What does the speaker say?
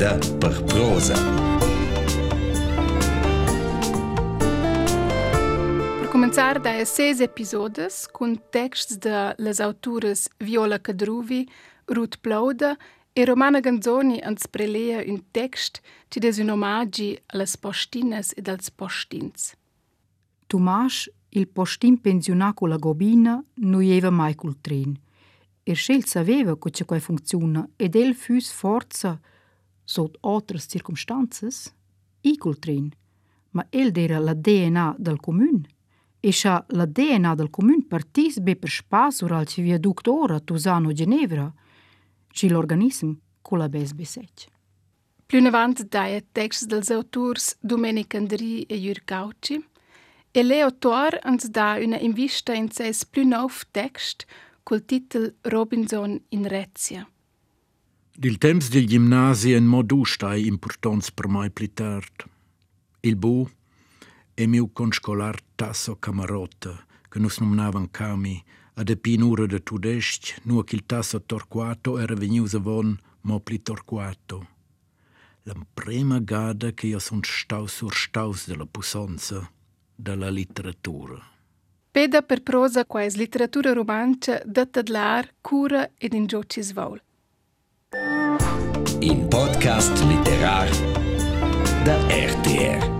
Prosa. Per cominciare da sei episodi con texti delle autores Viola Cadruvi, Ruth Plauda e Romana Ganzoni ans prelea un text che des un omaggi alle postines e als postins. Tomas, il postin pensionà con la gobina, non aveva mai col tren. E scel sapeva che c'è quai funziona ed el fus forza, sotto altre circostanze, i col tren. Ma el era la DNA del comune. E scia la DNA del comune partis be per spasso al ci viaduct ora Tusano Ginevra, ci l'organismo con la bes besec. Più in avanti dai texti dels autors Domenic Andri e Jür Gauci, e Leo Thor ens dà una invista in ses più nov text col titel Robinson in Rezia. Dil temps del gimnasi en modu stai importants per mai pli tard. Il bu e miu conscolar tasso camarota, che nus nominavan cami, a de pinura de tudest, nu che il tasso torquato era venius avon mo pli torquato. La prima gada che io son stau sur staus della pussonza, della letteratura. Peda per prosa quais literatura romancia da tadlar, cura ed in giocis vol. In podcast literar da RTR.